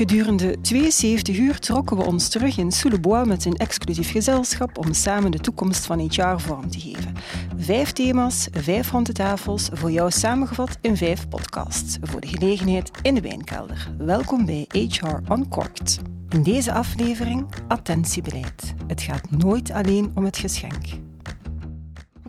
Gedurende 72 uur trokken we ons terug in Soulebois met een exclusief gezelschap om samen de toekomst van HR vorm te geven. Vijf thema's, vijf rondetafels, voor jou samengevat in vijf podcasts. Voor de gelegenheid in de wijnkelder. Welkom bij HR Uncorked. In deze aflevering attentiebeleid. Het gaat nooit alleen om het geschenk.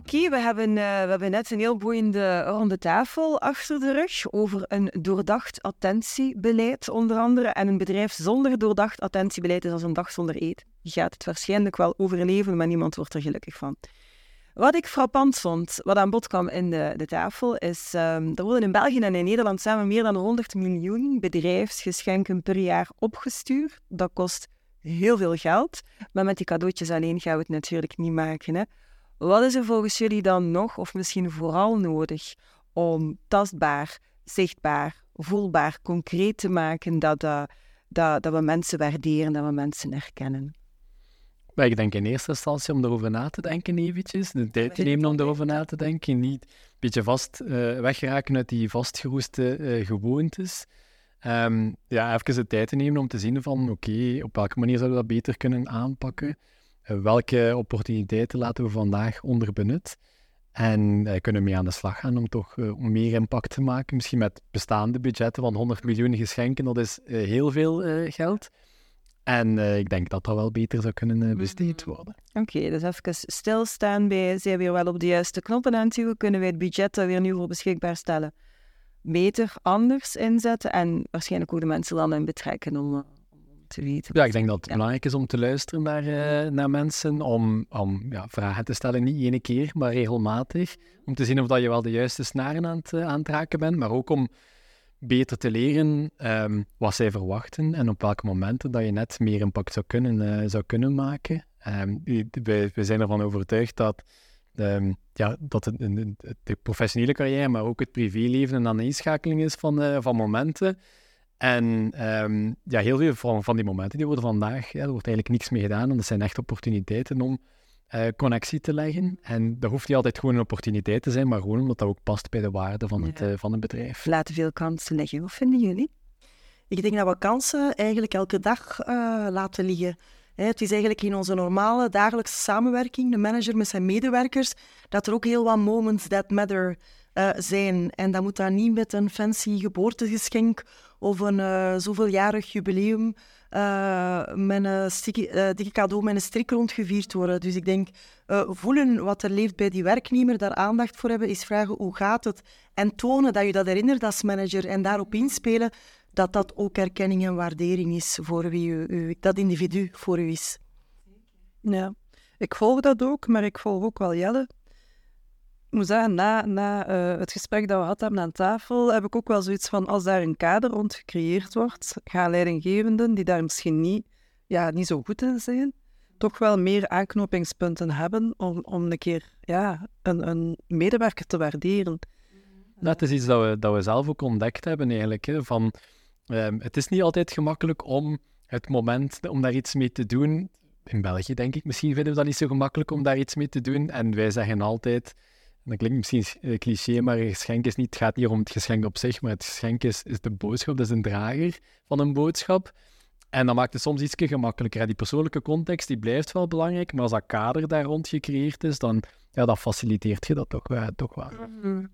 Oké, we, hebben, uh, we hebben net een heel boeiende ronde tafel achter de rug over een doordacht attentiebeleid, onder andere. En een bedrijf zonder doordacht attentiebeleid is als een dag zonder eten. Je gaat het waarschijnlijk wel overleven, maar niemand wordt er gelukkig van. Wat ik frappant vond, wat aan bod kwam in de, de tafel, is um, er worden in België en in Nederland samen meer dan 100 miljoen bedrijfsgeschenken per jaar opgestuurd. Dat kost heel veel geld, maar met die cadeautjes alleen gaan we het natuurlijk niet maken. Hè. Wat is er volgens jullie dan nog, of misschien vooral nodig, om tastbaar, zichtbaar, voelbaar, concreet te maken dat, uh, dat, dat we mensen waarderen, dat we mensen herkennen? Maar ik denk in eerste instantie om erover na te denken eventjes, de tijd te nemen om erover na te denken, niet een beetje vast uh, weggeraken uit die vastgeroeste uh, gewoontes. Um, ja, even de tijd te nemen om te zien van, oké, op welke manier zouden we dat beter kunnen aanpakken? Uh, welke opportuniteiten laten we vandaag onderbenut? En kunnen we mee aan de slag gaan om toch meer impact te maken? Misschien met bestaande budgetten van 100 miljoen geschenken, dat is heel veel geld. En ik denk dat dat wel beter zou kunnen besteed mhm. worden. Oké, okay, dus even stilstaan bij, zijn we weer wel op de juiste knoppen aan het Kunnen wij het budget dat we nu voor beschikbaar stellen beter, anders inzetten? En waarschijnlijk ook de mensen dan in betrekken om te weten. Ja, ik denk dat het belangrijk is om te luisteren naar, naar mensen, om, om ja, vragen te stellen, niet één keer, maar regelmatig. Om te zien of dat je wel de juiste snaren aan het, aan het raken bent, maar ook om beter te leren um, wat zij verwachten en op welke momenten dat je net meer impact zou kunnen, uh, zou kunnen maken. Um, we, we, zijn ervan overtuigd dat, um, ja, dat het, de professionele carrière, maar ook het privéleven een aaneenschakeling is van, van momenten. En ja, heel veel van, van die momenten die worden vandaag, ja, er wordt eigenlijk niks mee gedaan. En dat zijn echt opportuniteiten om uh, connectie te leggen. En dat hoeft niet altijd gewoon een opportuniteit te zijn, maar gewoon omdat dat ook past bij de waarde van het, uh, van het bedrijf. Laten veel kansen liggen. Wat vinden jullie? Ik denk dat we kansen eigenlijk elke dag uh, laten liggen. Het is eigenlijk in onze normale dagelijkse samenwerking, de manager met zijn medewerkers, dat er ook heel wat moments that matter uh, zijn. En dat moet dan niet met een fancy geboortegeschenk of een uh, zoveeljarig jubileum uh, met een dikke cadeau met een strik rondgevierd worden. Dus ik denk, voelen wat er leeft bij die werknemer, daar aandacht voor hebben, is vragen hoe gaat het? En tonen dat je dat herinnert als manager en daarop inspelen dat dat ook erkenning en waardering is voor wie u dat individu voor u is. Ja, ik volg dat ook, maar ik volg ook wel Jelle ik moet zeggen, na, na uh, het gesprek dat we hadden aan tafel, heb ik ook wel zoiets van, als daar een kader rond gecreëerd wordt, gaan leidinggevenden, die daar misschien niet, ja, niet zo goed in zijn, toch wel meer aanknopingspunten hebben om, om een keer ja, een, een medewerker te waarderen. Dat is iets dat we, dat we zelf ook ontdekt hebben eigenlijk. Hè, van, um, het is niet altijd gemakkelijk om het moment om daar iets mee te doen. In België denk ik, misschien vinden we dat niet zo gemakkelijk om daar iets mee te doen. En wij zeggen altijd, dat klinkt misschien cliché, maar een geschenk is niet, het gaat niet om het geschenk op zich, maar het geschenk is, de boodschap, dat is een drager van een boodschap. En dat maakt het soms iets gemakkelijker. Die persoonlijke context die blijft wel belangrijk, maar als dat kader daar rond gecreëerd is, dan ja, dat faciliteert je dat toch, toch wel. Mhm.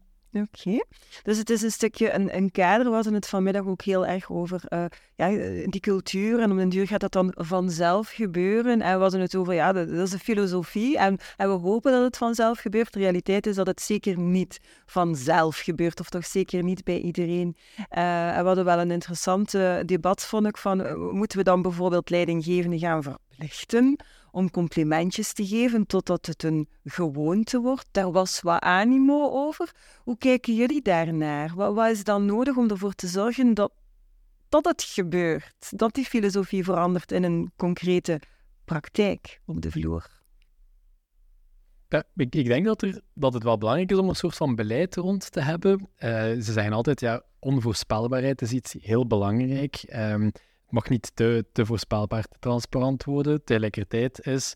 Oké. Dus het is een stukje een, een kader. We het vanmiddag ook heel erg over uh, ja, die cultuur. En om den duur gaat dat dan vanzelf gebeuren. En we hadden het over, ja, dat, is een filosofie. En, en we hopen dat het vanzelf gebeurt. De realiteit is dat het zeker niet vanzelf gebeurt. Of toch zeker niet bij iedereen. Uh, en we hadden wel een interessant debat, vond ik, van moeten we dan bijvoorbeeld leidinggevenden gaan verplichten om complimentjes te geven totdat het een gewoonte wordt. Daar was wat animo over. Hoe kijken jullie daarnaar? Wat, is dan nodig om ervoor te zorgen dat, dat het gebeurt? Dat die filosofie verandert in een concrete praktijk op de vloer? Ik, denk dat, er, dat het wel belangrijk is om een soort van beleid rond te hebben. Uh, ze zeggen altijd, ja, onvoorspelbaarheid is iets heel belangrijk. Um, mag niet te, voorspelbaar, te transparant worden. Tegelijkertijd is,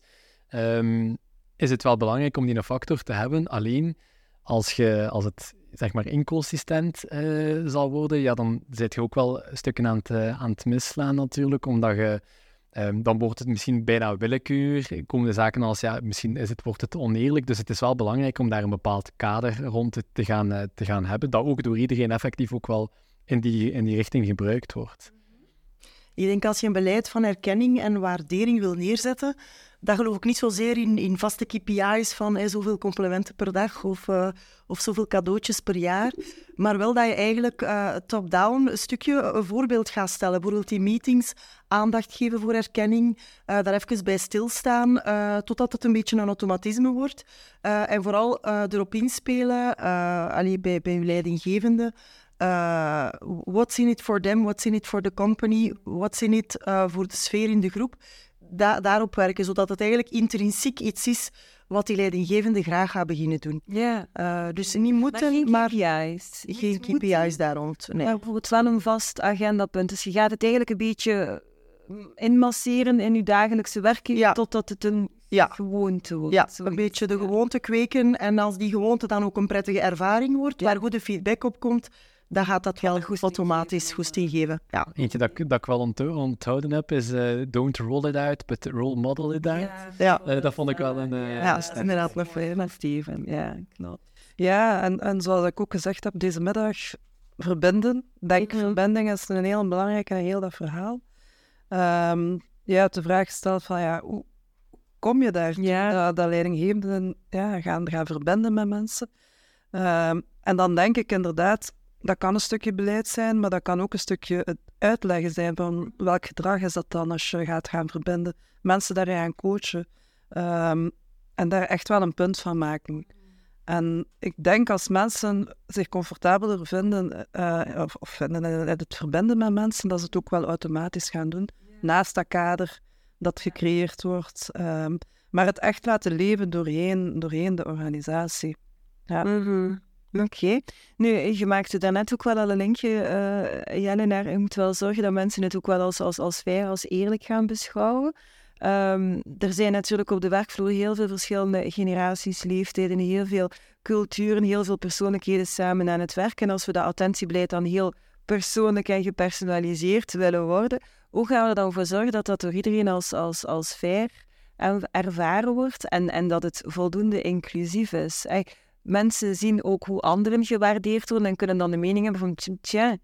um, is het wel belangrijk om die een factor te hebben. Alleen als, je, als het zeg maar inconsistent eh, zal worden, ja, dan zit je ook wel stukken aan het, uh, aan het misslaan natuurlijk, omdat je ehm, dan wordt het misschien bijna willekeur. Komen de zaken als, ja, misschien is het, wordt het oneerlijk. Dus het is wel belangrijk om daar een bepaald kader rond te gaan, te gaan hebben, dat ook door iedereen effectief ook wel in die, in die richting gebruikt wordt. Ik denk als je een beleid van erkenning en waardering wil neerzetten, dan geloof ik niet zozeer in, in vaste KPI's van hey, zoveel complimenten per dag of, uh, of zoveel cadeautjes per jaar. Maar wel dat je eigenlijk uh, top-down een stukje een voorbeeld gaat stellen. Bijvoorbeeld in meetings aandacht geven voor erkenning, uh, daar even bij stilstaan, totdat het een beetje een automatisme wordt. en vooral erop inspelen, allee, bij, bij je leidinggevende. Uh, what's in it for them, what's in it for the company, what's in it uh, voor de sfeer in de groep. Da daarop werken, zodat het eigenlijk intrinsiek iets is wat die leidinggevende graag gaat beginnen doen. Ja. Uh, dus niet moeten, maar geen KPI's. Geen KPI's daar rond. Nee. Maar bijvoorbeeld wel een vast agendapunt. Dus je gaat het eigenlijk een beetje inmasseren in je dagelijkse werking ja. totdat het een ja. gewoonte wordt. Ja, een beetje de gewoonte kweken. En als die gewoonte dan ook een prettige ervaring wordt, waar goede feedback op komt, dan gaat dat wel automatisch goesting geven. Ja. Eentje dat, dat ik wel onthouden heb is uh, don't roll it out, but role model it out. Ja. Uh, dat vond ik wel een... Uh, ja, dat is inderdaad nog met Steven. Ja, klopt. Ja, en, en zoals ik ook gezegd heb, deze middag verbinden. Denk, mm -hmm. verbinding is een heel belangrijke heel dat verhaal. Um, ja, de vraag stelt van, ja, hoe kom je daar? Ja. Dat, dat leidinggevenden ja, gaan, gaan verbinden met mensen. Um, en dan denk ik inderdaad, dat kan een stukje beleid zijn, maar dat kan ook een stukje het uitleggen zijn van welk gedrag is dat dan als je gaat gaan verbinden. Mensen daar gaan coachen um, en daar echt wel een punt van maken. En ik denk als mensen zich comfortabeler vinden, uh, of, of vinden in het verbinden met mensen, dat ze het ook wel automatisch gaan doen. Naast dat kader dat gecreëerd wordt. Um, maar het echt laten leven doorheen, doorheen de organisatie. Ja. Mm -hmm. Oké. Nu, je maakte daarnet ook wel al een linkje, uh, Jelle, naar je moet wel zorgen dat mensen het ook wel als, als, als fair, als eerlijk gaan beschouwen. Um, er zijn natuurlijk op de werkvloer heel veel verschillende generaties, leeftijden, heel veel culturen, heel veel persoonlijkheden samen aan het werk. En als we dat attentiebeleid dan heel persoonlijk en gepersonaliseerd willen worden, hoe gaan we er dan voor zorgen dat dat door iedereen als, als, als fair ervaren wordt en, en dat het voldoende inclusief is? Mensen zien ook hoe anderen gewaardeerd worden en kunnen dan de mening hebben van, tja,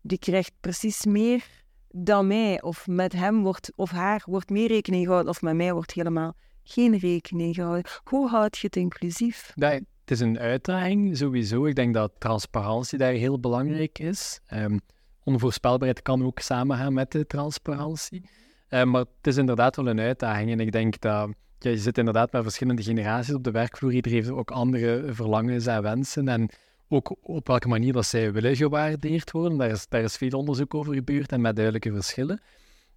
die krijgt precies meer dan mij. Of met hem wordt, of haar wordt meer rekening gehouden, of met mij wordt helemaal geen rekening gehouden. Hoe houd je het inclusief? Ja, het is een uitdaging, sowieso. Ik denk dat transparantie daar heel belangrijk is. Um, onvoorspelbaarheid kan ook samengaan met de transparantie. Um, maar het is inderdaad wel een uitdaging. En ik denk dat ja, je zit inderdaad met verschillende generaties op de werkvloer. Iedereen heeft ook andere verlangens en wensen. En ook op welke manier dat zij willen gewaardeerd worden. Daar is, daar is veel onderzoek over gebeurd en met duidelijke verschillen.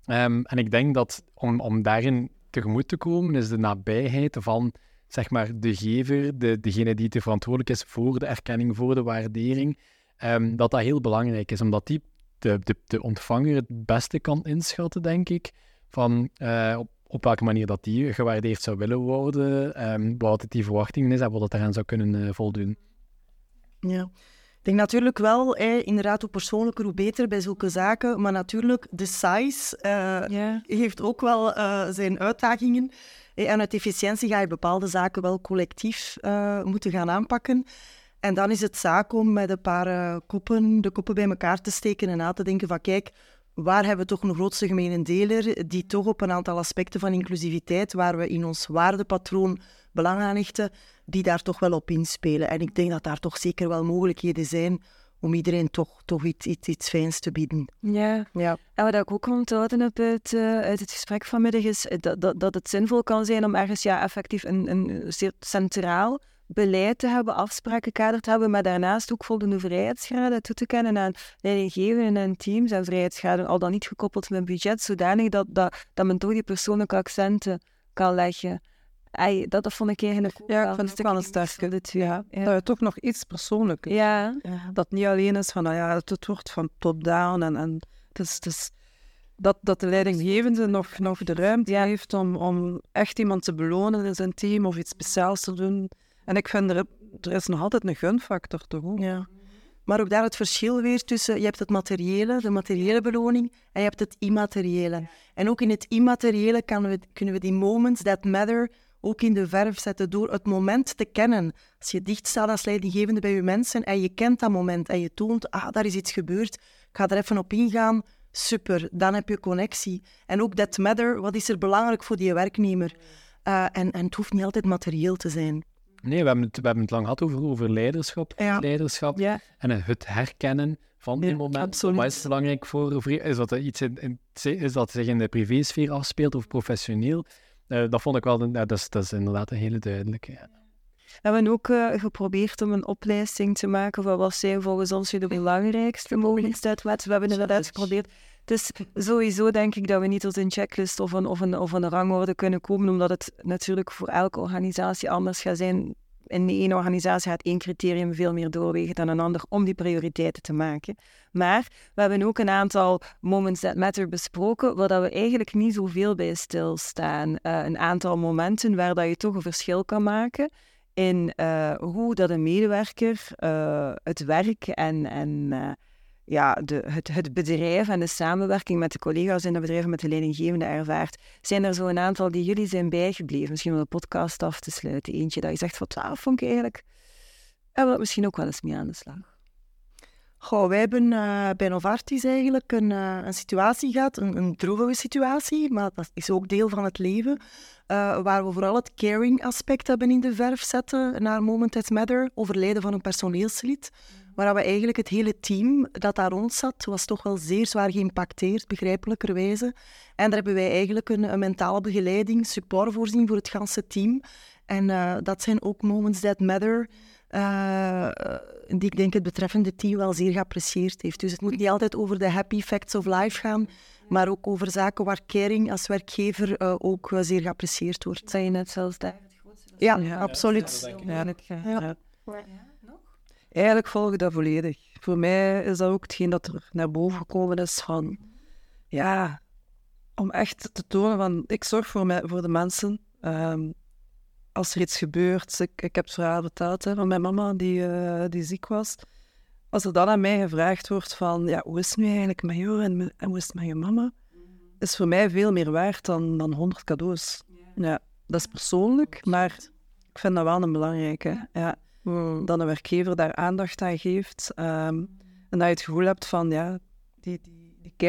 Um, en ik denk dat om, om daarin tegemoet te komen, is de nabijheid van zeg maar, de gever, de, degene die te verantwoordelijk is voor de erkenning, voor de waardering, um, dat dat heel belangrijk is. Omdat die de, de, de ontvanger het beste kan inschatten, denk ik, van uh, op op welke manier dat die gewaardeerd zou willen worden, um, wat het die verwachtingen is en wat het eraan zou kunnen uh, voldoen. Ja. Ik denk natuurlijk wel, eh, inderdaad, hoe persoonlijker, hoe beter bij zulke zaken. Maar natuurlijk, de size uh, yeah. heeft ook wel uh, zijn uitdagingen. En uit efficiëntie ga je bepaalde zaken wel collectief moeten gaan aanpakken. En dan is het zaak om met een paar koppen, de koppen bij elkaar te steken en na te denken van kijk, waar hebben we toch een grootste gemene deler die toch op een aantal aspecten van inclusiviteit, waar we in ons waardepatroon belang aan hechten, die daar toch wel op inspelen. En ik denk dat daar toch zeker wel mogelijkheden zijn om iedereen toch, toch iets, iets, iets fijns te bieden. Ja. ja. En wat ik ook onthouden heb uit, uh, uit het gesprek vanmiddag is dat, dat, dat het zinvol kan zijn om ergens ja, effectief een, een zeer centraal beleid te hebben, afsprakenkader te hebben, maar daarnaast ook voldoende vrijheidsgraden toe te kennen aan leidinggevenden en teams en vrijheidsgraden, al dan niet gekoppeld met budget, zodanig dat, dat, dat men toch die persoonlijke accenten kan leggen. Dat, dat vond ik eigenlijk ook ja, wel, van een sterke. Dit, ja. ja. Dat je toch nog iets persoonlijks ja. Dat niet alleen is van, nou ja, het, het wordt van top-down en, en het is, het is dat, dat de leidinggevende nog, nog de ruimte heeft om, om echt iemand te belonen in zijn team of iets speciaals te doen. En ik vind er er is nog altijd een gunfactor, toch? Ja. Maar ook daar het verschil weer tussen, je hebt het materiële, de materiële beloning, en je hebt het immateriële. En ook in het immateriële kunnen we, kunnen we die moments that matter ook in de verf zetten door het moment te kennen. Als je dicht staat als leidinggevende bij je mensen en je kent dat moment en je toont, ah, daar is iets gebeurd, ik ga er even op ingaan, super, dan heb je connectie. En ook that matter, wat is er belangrijk voor die werknemer? Uh, en, en het hoeft niet altijd materieel te zijn. Nee, we hebben het, we hebben het lang gehad over, over leiderschap, Ja. leiderschap Ja. en het herkennen van die Ja, momenten. absoluut. Wat is belangrijk voor, voor is dat er iets in, in- is dat zich in de privésfeer afspeelt of professioneel? Eh, dat vond ik wel, dat, is, dat is inderdaad een hele duidelijke. ja. We hebben ook eh, geprobeerd om een oplijsting te maken van wat zijn volgens ons de belangrijkste matter. We hebben inderdaad geprobeerd. Dus sowieso denk ik dat we niet tot een checklist of een, of, een, of een rangorde kunnen komen, omdat het natuurlijk voor elke organisatie anders gaat zijn. In de ene organisatie gaat één criterium veel meer doorwegen dan een ander om die prioriteiten te maken. Maar we hebben ook een aantal moments that matter besproken, waar dat we eigenlijk niet zoveel bij stilstaan. Eh, een aantal momenten waar dat je toch een verschil kan maken in eh, hoe dat een medewerker eh, het werk en, en ja, de, het, het bedrijf en de samenwerking met de collega's in het bedrijf en met de leidinggevende ervaart. Zijn er zo een aantal die jullie zijn bijgebleven? Misschien om de podcast af te sluiten. Eentje dat je zegt van, twaalf vond ik eigenlijk... En we misschien ook wel eens mee aan de slag. Goh, wij hebben eh, bij Novartis eigenlijk een, eh, een situatie gehad, een, een droevige situatie, maar dat is ook deel van het leven, eh, waar we vooral het caring aspect hebben in de verf zetten naar Moment That Matter, overlijden van een personeelslid, waar we eigenlijk het hele team dat daar rond zat, was toch wel zeer zwaar geïmpacteerd, begrijpelijkerwijze. En daar hebben wij eigenlijk een, een mentale begeleiding, support voorzien voor het ganse team. En dat zijn ook Moments That Matter, eh, die ik denk het betreffende team wel zeer geapprecieerd heeft. Dus het moet niet altijd over de happy facts of life gaan, maar ook over zaken waar caring als werkgever eh, ook eh, zeer geapprecieerd wordt. Zijn je net zelfs daar? Ja, Ja, absoluut. Ja, Ja. ja. Eigenlijk volg ik dat volledig. Voor mij is dat ook hetgeen dat er naar boven gekomen is van... Ja, om echt te tonen van... Ik zorg voor, mij, voor de mensen. Ehm, als er iets gebeurt... Ik, ik heb het verhaal verteld hè, van mijn mama die, eh, die ziek was. Als er dan aan mij gevraagd wordt van... Ja, hoe is het nu eigenlijk met jou en, hoe is het met je mama? Is voor mij veel meer waard dan, dan 100 cadeaus. Ja, dat is persoonlijk, maar ik vind dat wel een belangrijke. Ja dat een werkgever daar aandacht aan geeft. ehm, en dat je het gevoel hebt van, ja, die, die, die.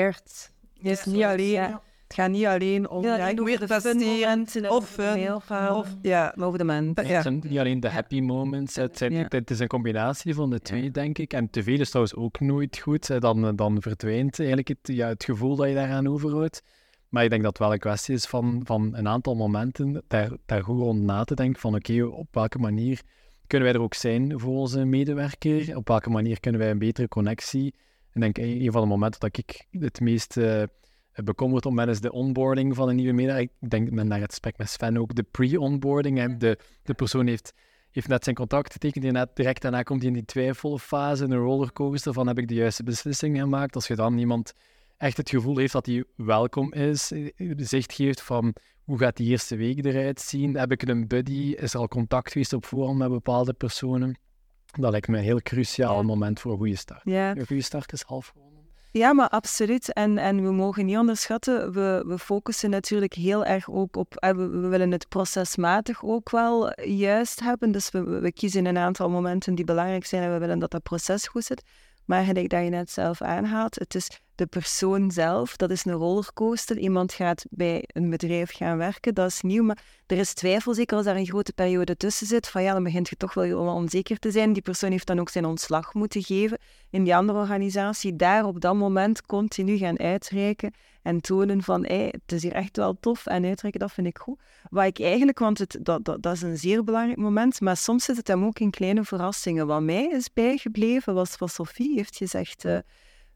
Het is niet alleen, het gaat niet alleen om, ja, ik moet presteren, of fun, of, ja, Maar over de mens. Het ja. zijn niet alleen de happy moments, het, zijn, Ja. het is een combinatie van de twee, denk ik. En te veel is trouwens ook nooit goed. Dan, dan verdwijnt eigenlijk het, ja, het gevoel dat je daaraan overhoudt. Maar ik denk dat het wel een kwestie is van, van een aantal momenten daar, daar goed rond na te denken van oké, op welke manier kunnen wij er ook zijn voor onze medewerker? Op welke manier kunnen wij een betere connectie? En ik denk een een van de momenten dat ik het meest eh, bekommerd om ben, is de onboarding van een nieuwe medewerker. Ik denk met naar het gesprek met Sven ook de pre-onboarding. De, de persoon heeft, heeft net zijn contract getekend en net direct daarna komt hij in die twijfelfase, een rollercoaster van heb ik de juiste beslissing gemaakt. Als je dan iemand echt het gevoel heeft dat hij welkom is, zicht geeft van hoe gaat die eerste week eruit zien? Heb ik een buddy? Is er al contact geweest op voorhand met bepaalde personen? Dat lijkt me een heel cruciaal Ja. moment voor een goede start. Ja. Een goede start is half gewonnen. Ja, maar absoluut. En, en we mogen niet onderschatten, we, we focussen natuurlijk heel erg ook op, eh, we, we willen het procesmatig ook wel juist hebben. Dus we, we kiezen een aantal momenten die belangrijk zijn en we willen dat dat proces goed zit. Maar gelijk dat je net zelf aanhaalt, het is de persoon zelf, dat is een rollercoaster. Iemand gaat bij een bedrijf gaan werken, dat is nieuw, maar er is twijfel, zeker als daar een grote periode tussen zit, van ja, dan begint je toch wel onzeker te zijn. Die persoon heeft dan ook zijn ontslag moeten geven in die andere organisatie. Daar op dat moment continu gaan uitreiken en tonen van hey, het is hier echt wel tof en uitreiken, dat vind ik goed. Wat ik eigenlijk, want het, dat, dat, dat is een zeer belangrijk moment, maar soms zit het hem ook in kleine verrassingen. Wat mij is bijgebleven was wat Sophie heeft gezegd. eh,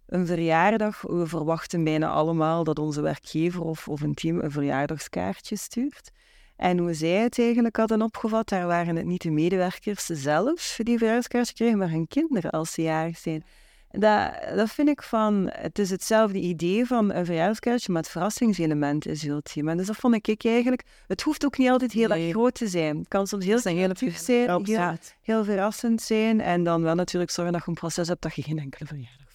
een verjaardag, we verwachten bijna allemaal dat onze werkgever of, of een team een verjaardagskaartje stuurt. En hoe zij het eigenlijk hadden opgevat, daar waren het niet de medewerkers zelf die verjaardagskaartje kregen, maar hun kinderen als ze jarig zijn. Dat, dat vind ik van... Het is hetzelfde idee van een verjaardagskaartje, maar het verrassingselement is heel het thema. Dus dat vond ik eigenlijk... Het hoeft ook niet altijd heel erg Nee. groot te zijn. Het kan soms heel creatief zijn, heel, heel verrassend zijn. En dan wel natuurlijk zorgen dat je een proces hebt dat je geen enkele verjaardag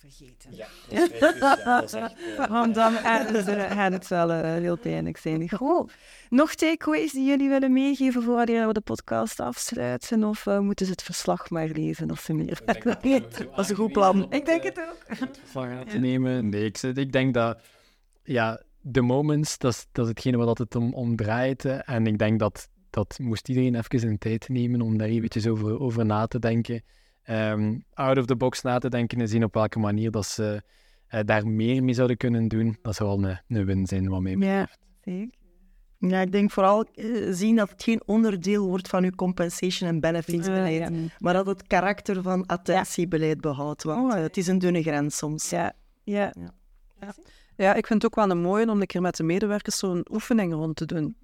Ja, dat is. Dat echt, eh, Want dan gaat het, wel eh, heel pijnlijk zijn. Goed. Nog takeaways die jullie willen meegeven voordat we de podcast afsluiten? Of eh, moeten ze het verslag maar lezen als ze meer Ik denk dat is een goed plan. Ik denk het ook. het verslag aan te nemen. Nee, ik, denk dat ja, de moments, dat is, dat is hetgene wat het om, om draait. En ik denk dat, dat moest iedereen even een tijd nemen om daar eventjes over, over na te denken. Ehm, out of the box na te denken en zien op welke manier dat ze eh, daar meer mee zouden kunnen doen. Dat zou wel een, een win zijn wat mij Ja, zeker. Ja, ik denk vooral eh, zien dat het geen onderdeel wordt van uw compensation en benefits beleid, maar dat het karakter van attentiebeleid behoudt. Want Oh, het is een dunne grens soms. Ja, ja. Ja, ik vind het ook wel een mooie om een keer met de medewerkers zo'n oefening rond te doen.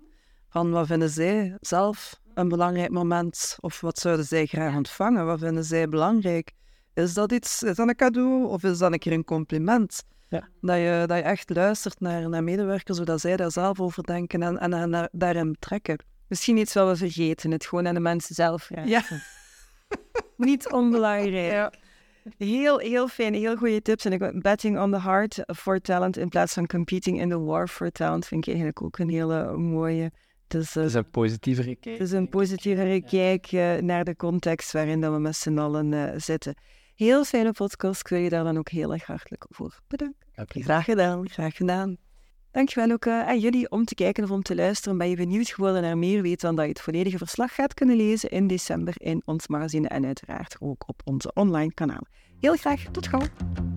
Van wat vinden zij zelf een belangrijk moment? Of wat zouden zij graag ontvangen? Wat vinden zij belangrijk? Is dat iets, is dat een cadeau of is dat een keer een compliment? Ja. Dat, je, dat je echt luistert naar, naar medewerkers, zodat zij daar zelf over denken en, en, en daar- daarin betrekken. Misschien iets wat we vergeten, het gewoon aan de mensen zelf vragen. Ja. Niet onbelangrijk. Heel, heel fijn, heel goede tips. En ik, betting on the heart for talent in plaats van competing in the war for talent vind ik eigenlijk ook een hele mooie. Dus, Dat is een positievere kijk. het is een positievere kijk eh, naar de context waarin dat we met z'n allen eh, zitten. Heel fijne podcast. Ik wil je daar dan ook heel erg hartelijk voor bedanken. Graag gedaan. Graag gedaan. Dankjewel ook eh, aan jullie om te kijken of om te luisteren. Ben je benieuwd geworden naar meer weten dan dat je het volledige verslag gaat kunnen lezen in december in ons magazine en uiteraard ook op onze online kanaal. Heel graag tot gauw.